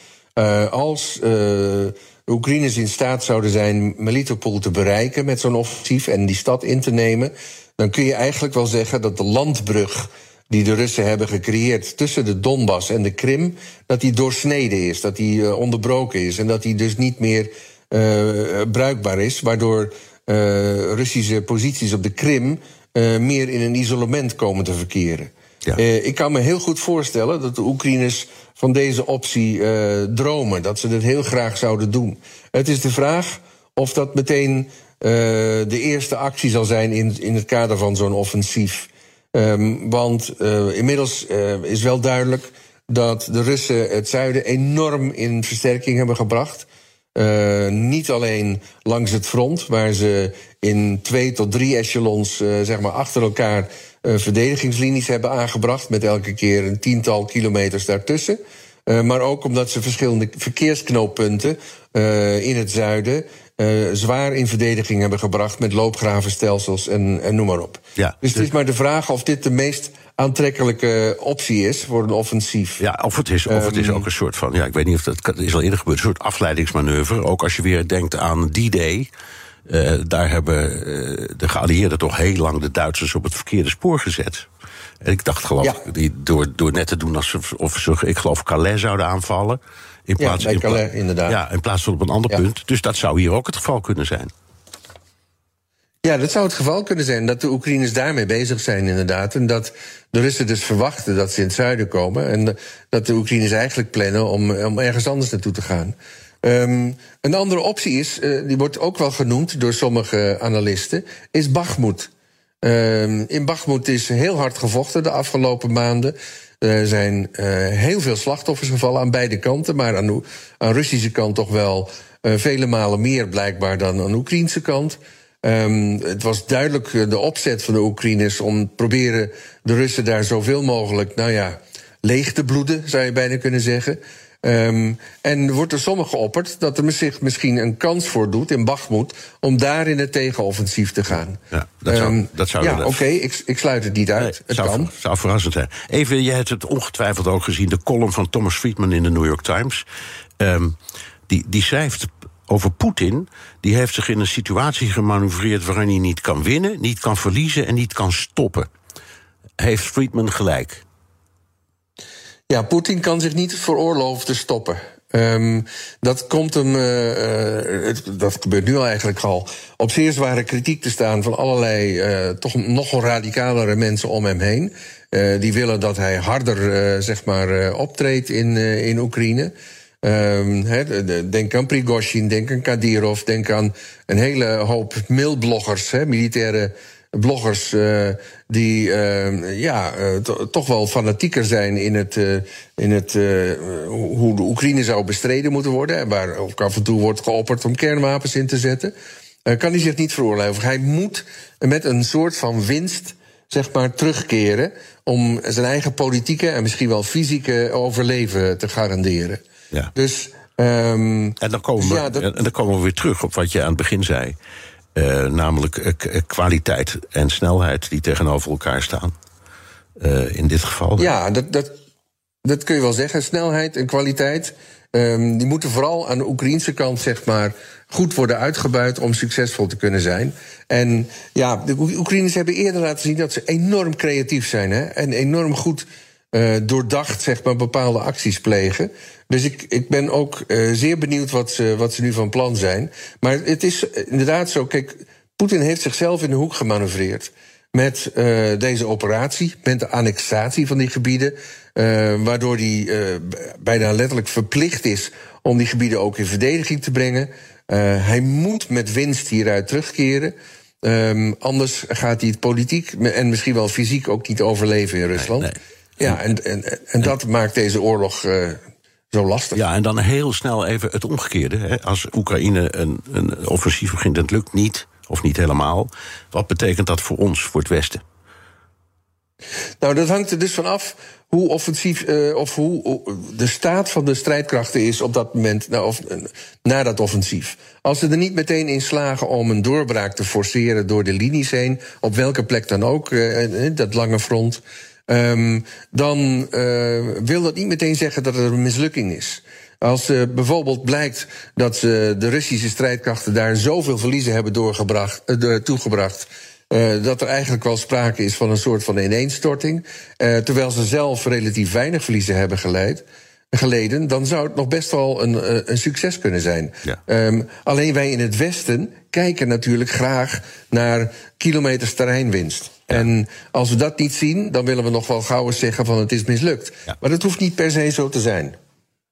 als de Oekraïners in staat zouden zijn Melitopol te bereiken met zo'n offensief en die stad in te nemen, dan kun je eigenlijk wel zeggen dat de landbrug die de Russen hebben gecreëerd tussen de Donbass en de Krim, dat die doorsneden is, dat die uh, onderbroken is en dat die dus niet meer uh, bruikbaar is, waardoor uh, Russische posities op de Krim meer in een isolement komen te verkeren. Ja. ik kan me heel goed voorstellen dat de Oekraïners van deze optie dromen. Dat ze dat heel graag zouden doen. Het is de vraag of dat meteen de eerste actie zal zijn in, in het kader van zo'n offensief. Um, want uh, inmiddels is wel duidelijk dat de Russen het zuiden enorm in versterking hebben gebracht. Uh, niet alleen langs het front, waar ze in twee tot drie echelons zeg maar achter elkaar verdedigingslinies hebben aangebracht, met elke keer een tiental kilometers daartussen. maar ook omdat ze verschillende verkeersknooppunten in het zuiden zwaar in verdediging hebben gebracht met loopgravenstelsels en, en noem maar op. Ja, dus het is maar de vraag of dit de meest aantrekkelijke optie is voor een offensief. Ja, of het is, of het is ehm, ook een soort van, ja, ik weet niet of dat is al eerder gebeurd, een soort afleidingsmanoeuvre. Ook als je weer denkt aan die day. Uh, daar hebben uh, de geallieerden toch heel lang de Duitsers op het verkeerde spoor gezet. En ik dacht geloof ja. die, door, door net te doen alsof of ze, ik geloof, Calais zouden aanvallen. In plaats, ja, Calais, in inderdaad. Ja, in plaats van op een ander ja. punt. Dus dat zou hier ook het geval kunnen zijn. Ja, dat zou het geval kunnen zijn. Dat de Oekraïners daarmee bezig zijn, inderdaad. En dat de Russen dus verwachten dat ze in het zuiden komen. En dat de Oekraïners eigenlijk plannen om, om ergens anders naartoe te gaan. Um, een andere optie is, uh, die wordt ook wel genoemd door sommige analisten, is Bakhmut. Um, in Bakhmut is heel hard gevochten de afgelopen maanden. Er zijn uh, heel veel slachtoffers gevallen aan beide kanten, maar aan de aan Russische kant toch wel uh, vele malen meer blijkbaar dan aan de Oekraïnse kant. Um, het was duidelijk de opzet van de Oekraïners om proberen de Russen daar zoveel mogelijk, nou ja, leeg te bloeden, zou je bijna kunnen zeggen. Um, en wordt er sommigen geopperd dat er zich misschien een kans voor doet in Bachmoed om daar in het tegenoffensief te gaan. Ja, dat zou, um, dat zou ja, oké, okay, ik, ik, sluit het niet uit. Nee, het zou, kan. zou verrassend zijn. Even, je hebt het ongetwijfeld ook gezien, de column van Thomas Friedman in de New York Times. Um, die, die schrijft over Poetin. Die heeft zich in een situatie gemanoeuvreerd waarin hij niet kan winnen, niet kan verliezen en niet kan stoppen. Heeft Friedman gelijk? Ja, Poetin kan zich niet veroorloven te stoppen. Um, dat komt hem, uh, het, dat gebeurt nu eigenlijk al, op zeer zware kritiek te staan van allerlei uh, toch nogal radicalere mensen om hem heen. Die willen dat hij harder, zeg maar, optreedt in, in Oekraïne. He, denk aan Prigozhin, denk aan Kadyrov, denk aan een hele hoop mailbloggers, he, militaire bloggers uh, die uh, ja, uh, toch wel fanatieker zijn in het, in het hoe de Oekraïne zou bestreden moeten worden. En waar ook af en toe wordt geopperd om kernwapens in te zetten. kan hij zich niet veroorloven. Hij moet met een soort van winst zeg maar, terugkeren om zijn eigen politieke en misschien wel fysieke overleven te garanderen. Ja. Dus. Um, en, dan komen we, ja, dat... en dan komen we weer terug op wat je aan het begin zei. Uh, namelijk uh, kwaliteit en snelheid die tegenover elkaar staan. In dit geval. Ja, dat, dat, dat kun je wel zeggen. Snelheid en kwaliteit. Um, die moeten vooral aan de Oekraïnse kant, zeg maar, goed worden uitgebuit om succesvol te kunnen zijn. En ja, de Oekraïners hebben eerder laten zien dat ze enorm creatief zijn hè, en enorm goed uh, doordacht, zeg maar, bepaalde acties plegen. Dus ik, ik ben ook uh, zeer benieuwd wat ze, wat ze nu van plan zijn. Maar het is inderdaad zo, kijk, Poetin heeft zichzelf in de hoek gemanoeuvreerd. Met uh, deze operatie, met de annexatie van die gebieden. Waardoor hij bijna letterlijk verplicht is om die gebieden ook in verdediging te brengen. hij moet met winst hieruit terugkeren. Um, anders gaat hij het politiek en misschien wel fysiek ook niet overleven in Rusland. Nee, nee. Ja, en, en, en dat maakt deze oorlog uh, zo lastig. Ja, en dan heel snel even het omgekeerde. Hè. Als Oekraïne een, een offensief begint en het lukt niet, of niet helemaal, wat betekent dat voor ons, voor het Westen? Nou, dat hangt er dus van af hoe offensief uh, of hoe de staat van de strijdkrachten is op dat moment, nou, of, na dat offensief. Als ze er niet meteen in slagen om een doorbraak te forceren door de linies heen, op welke plek dan ook, uh, dat lange front. Um, dan uh, wil dat niet meteen zeggen dat er een mislukking is. Als uh, bijvoorbeeld blijkt dat uh, de Russische strijdkrachten daar zoveel verliezen hebben doorgebracht, uh, toegebracht. Dat er eigenlijk wel sprake is van een soort van ineenstorting. Terwijl ze zelf relatief weinig verliezen hebben geleid, geleden. dan zou het nog best wel een, een succes kunnen zijn. Ja. Um, alleen wij in het Westen kijken natuurlijk graag naar kilometers terreinwinst. En als we dat niet zien, dan willen we nog wel gauw eens zeggen van het is mislukt. Ja. Maar dat hoeft niet per se zo te zijn.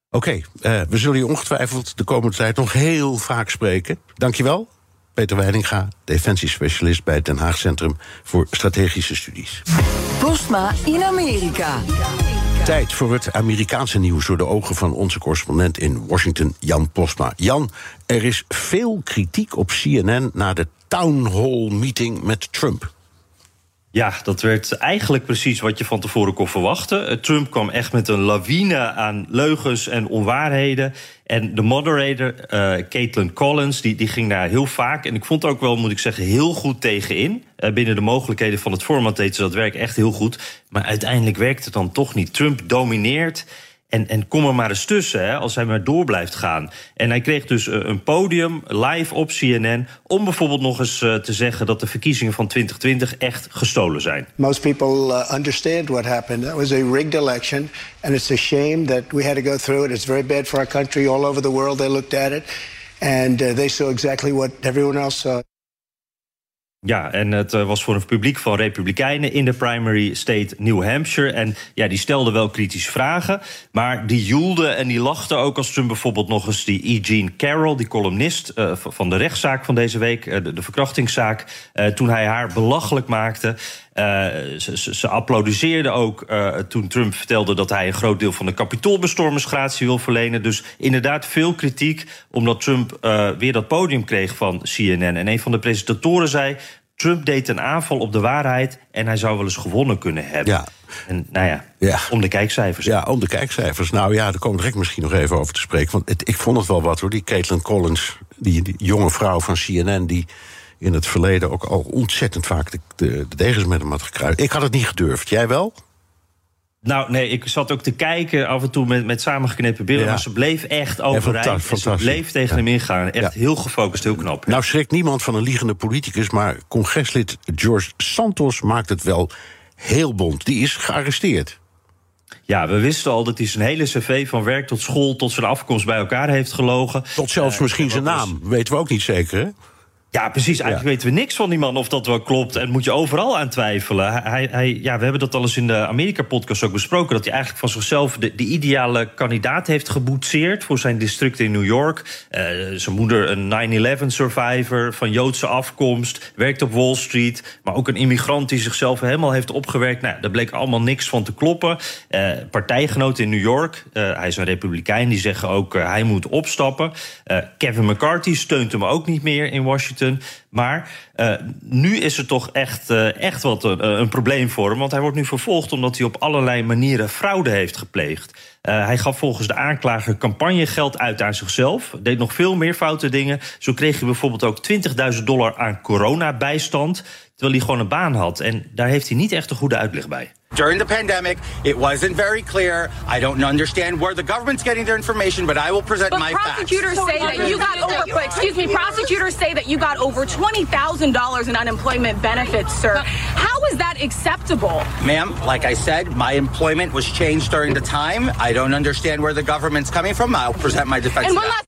Oké, okay, uh, we zullen je ongetwijfeld de komende tijd nog heel vaak spreken. Dankjewel. Peter Weidinga, defensiespecialist bij het Den Haag Centrum voor Strategische Studies. Postma in Amerika. Tijd voor het Amerikaanse nieuws door de ogen van onze correspondent in Washington, Jan Postma. Jan, er is veel kritiek op CNN na de town hall meeting met Trump. Ja, dat werd eigenlijk precies wat je van tevoren kon verwachten. Trump kwam echt met een lawine aan leugens en onwaarheden. En de moderator, uh, Caitlin Collins, die, die ging daar heel vaak... en ik vond ook wel, moet ik zeggen, heel goed tegenin. Uh, binnen de mogelijkheden van het format deed ze dat werk echt heel goed. Maar uiteindelijk werkt het dan toch niet. Trump domineert... En, en kom er maar eens tussen, als hij maar door blijft gaan. En hij kreeg dus een podium live op CNN om bijvoorbeeld nog eens uh, te zeggen dat de verkiezingen van 2020 echt gestolen zijn. Most people uh, understand what happened. That was a rigged election, and it's a shame that we had to go through it. It's very bad for our country. All over the world, they looked at it, and they saw exactly what everyone else saw. Ja, en het uh, was voor een publiek van Republikeinen in de primary state New Hampshire. En ja, die stelden wel kritische vragen. Maar die joelden en die lachten ook als Trump bijvoorbeeld nog eens die E. Jean Carroll, die columnist uh, van de rechtszaak van deze week, de, de, verkrachtingszaak, toen hij haar belachelijk maakte. Uh, ze, ze, applaudisseerden ook uh, toen Trump vertelde dat hij een groot deel van de kapitoolbestormingsgratie wil verlenen. Dus inderdaad veel kritiek, omdat Trump uh, weer dat podium kreeg van CNN. En een van de presentatoren zei. Trump deed een aanval op de waarheid en hij zou wel eens gewonnen kunnen hebben. Ja. En nou ja, ja, om de kijkcijfers. Ja, om de kijkcijfers. Nou ja, daar komen we direct misschien nog even over te spreken. Want het, ik vond het wel wat hoor, die Caitlin Collins, die, die jonge vrouw van CNN... die in het verleden ook al ontzettend vaak de, de, de degens met hem had gekruid. Ik had het niet gedurfd. Jij wel? Nou, nee, ik zat ook te kijken af en toe met, met samengeknepen billen. Maar ze bleef echt overeind. Ja, ze bleef tegen hem ingaan. Echt heel gefocust, heel knap. Nou schrikt niemand van een liegende politicus... maar congreslid George Santos maakt het wel heel bond. Die is gearresteerd. Ja, we wisten al dat hij zijn hele cv van werk tot school... tot zijn afkomst bij elkaar heeft gelogen. Tot zelfs uh, misschien zijn naam, weten we ook niet zeker, hè? Ja, precies. Eigenlijk weten we niks van die man of dat wel klopt. En moet je overal aan twijfelen. Hij, hij, ja, we hebben dat al eens in de Amerika-podcast ook besproken. Dat hij eigenlijk van zichzelf de, de ideale kandidaat heeft geboetseerd voor zijn district in New York. Uh, zijn moeder, een 9-11 survivor van Joodse afkomst. Werkt op Wall Street. Maar ook een immigrant die zichzelf helemaal heeft opgewerkt. Nou, daar bleek allemaal niks van te kloppen. Uh, partijgenoten in New York. Uh, hij is een republikein. Die zeggen ook hij moet opstappen. Kevin McCarthy steunt hem ook niet meer in Washington. Maar uh, nu is er toch echt, uh, echt wat een, een, probleem voor hem. Want hij wordt nu vervolgd omdat hij op allerlei manieren fraude heeft gepleegd. Hij gaf volgens de aanklager campagnegeld uit aan zichzelf. Deed nog veel meer foute dingen. Zo kreeg hij bijvoorbeeld ook 20.000 dollar aan coronabijstand. Terwijl hij gewoon een baan had. En daar heeft hij niet echt een goede uitleg bij. During the pandemic, it wasn't very clear. I don't understand where the government's getting their information, but I will present but my prosecutors facts. say that you got over. But excuse me, prosecutors say that you got over twenty thousand dollars in unemployment benefits, sir. How is that acceptable, ma'am? Like I said, my employment was changed during the time. I don't understand where the government's coming from. I'll present my defense. And one last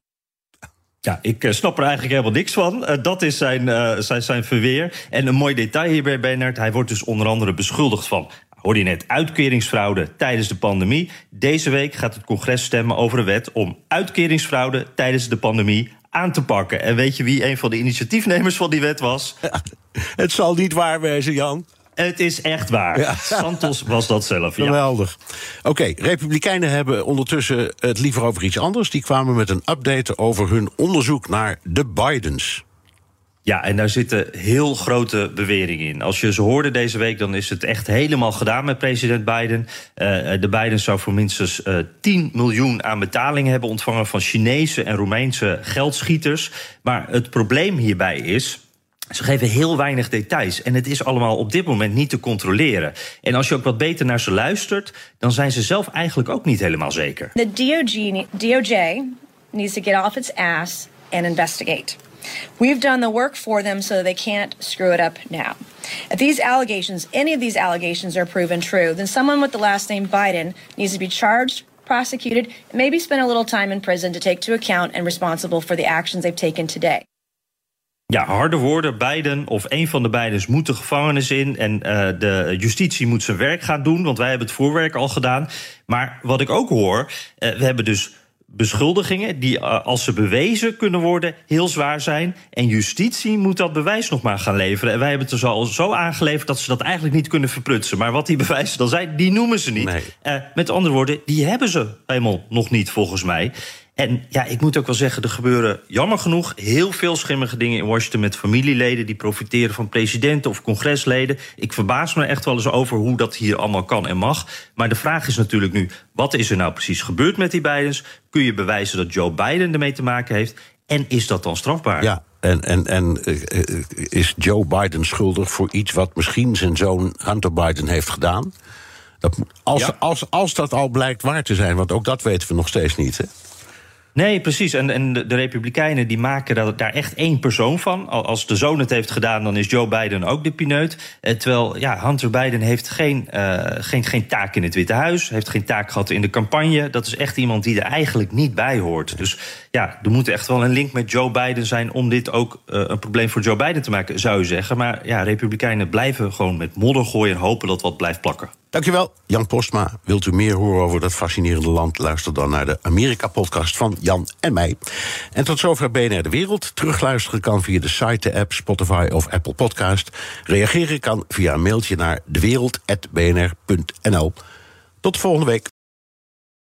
Ja, ik uh, snap er eigenlijk helemaal niks van. Uh, dat is zijn, uh, zijn, zijn verweer. En een mooi detail hierbij, Bernard. Hij wordt dus onder andere beschuldigd van hoorde je net, uitkeringsfraude tijdens de pandemie. Deze week gaat het congres stemmen over een wet om uitkeringsfraude tijdens de pandemie aan te pakken. En weet je wie een van de initiatiefnemers van die wet was? het zal niet waar wezen, Jan. Het is echt waar. Ja. Santos was dat zelf. Ja. Geweldig. Oké, okay, Republikeinen hebben ondertussen het liever over iets anders. Die kwamen met een update over hun onderzoek naar de Bidens. Ja, en daar zitten heel grote beweringen in. Als je ze hoorde deze week, dan is het echt helemaal gedaan met president Biden. Uh, de Biden zou voor minstens uh, 10 miljoen aan betalingen hebben ontvangen van Chinese en Roemeense geldschieters. Maar het probleem hierbij is. Ze geven heel weinig details en het is allemaal op dit moment niet te controleren. En als je ook wat beter naar ze luistert, dan zijn ze zelf eigenlijk ook niet helemaal zeker. The DOJ needs to get off its ass and investigate. We've done the work for them so they can't screw it up now. If these allegations, any of these allegations, are proven true, then someone with the last name Biden needs to be charged, prosecuted, and maybe spend a little time in prison to take to account and responsible for the actions they've taken today. Ja, harde woorden. Biden of een van de Bidens moet de gevangenis in. En uh, de justitie moet zijn werk gaan doen, want wij hebben het voorwerk al gedaan. Maar wat ik ook hoor, uh, we hebben dus beschuldigingen die, uh, als ze bewezen kunnen worden, heel zwaar zijn. En justitie moet dat bewijs nog maar gaan leveren. En wij hebben het dus al zo aangeleverd dat ze dat eigenlijk niet kunnen verprutsen. Maar wat die bewijzen dan zijn, die noemen ze niet. Nee. Uh, met andere woorden, die hebben ze helemaal nog niet, volgens mij. En ja, ik moet ook wel zeggen, er gebeuren jammer genoeg heel veel schimmige dingen in Washington met familieleden die profiteren van presidenten of congresleden. Ik verbaas me echt wel eens over hoe dat hier allemaal kan en mag. Maar de vraag is natuurlijk nu: wat is er nou precies gebeurd met die Bidens? Kun je bewijzen dat Joe Biden ermee te maken heeft? En is dat dan strafbaar? Ja, en, en, en uh, is Joe Biden schuldig voor iets wat misschien zijn zoon Hunter Biden heeft gedaan? Dat, als, ja. als, als dat al blijkt waar te zijn, want ook dat weten we nog steeds niet. Hè? Nee, precies. En, en de, Republikeinen die maken daar, daar echt één persoon van. Als de zoon het heeft gedaan, dan is Joe Biden ook de pineut. Eh, terwijl ja, Hunter Biden heeft geen, uh, geen, geen taak in het Witte Huis. Heeft geen taak gehad in de campagne. Dat is echt iemand die er eigenlijk niet bij hoort. Dus ja, er moet echt wel een link met Joe Biden zijn... om dit ook uh, een probleem voor Joe Biden te maken, zou je zeggen. Maar ja, Republikeinen blijven gewoon met modder gooien... en hopen dat wat blijft plakken. Dankjewel, Jan Postma. Wilt u meer horen over dat fascinerende land? Luister dan naar de Amerika-podcast van Jan en mij. En tot zover BNR De Wereld. Terugluisteren kan via de site, de app, Spotify of Apple Podcast. Reageren kan via een mailtje naar dewereld.bnr.nl. Tot volgende week.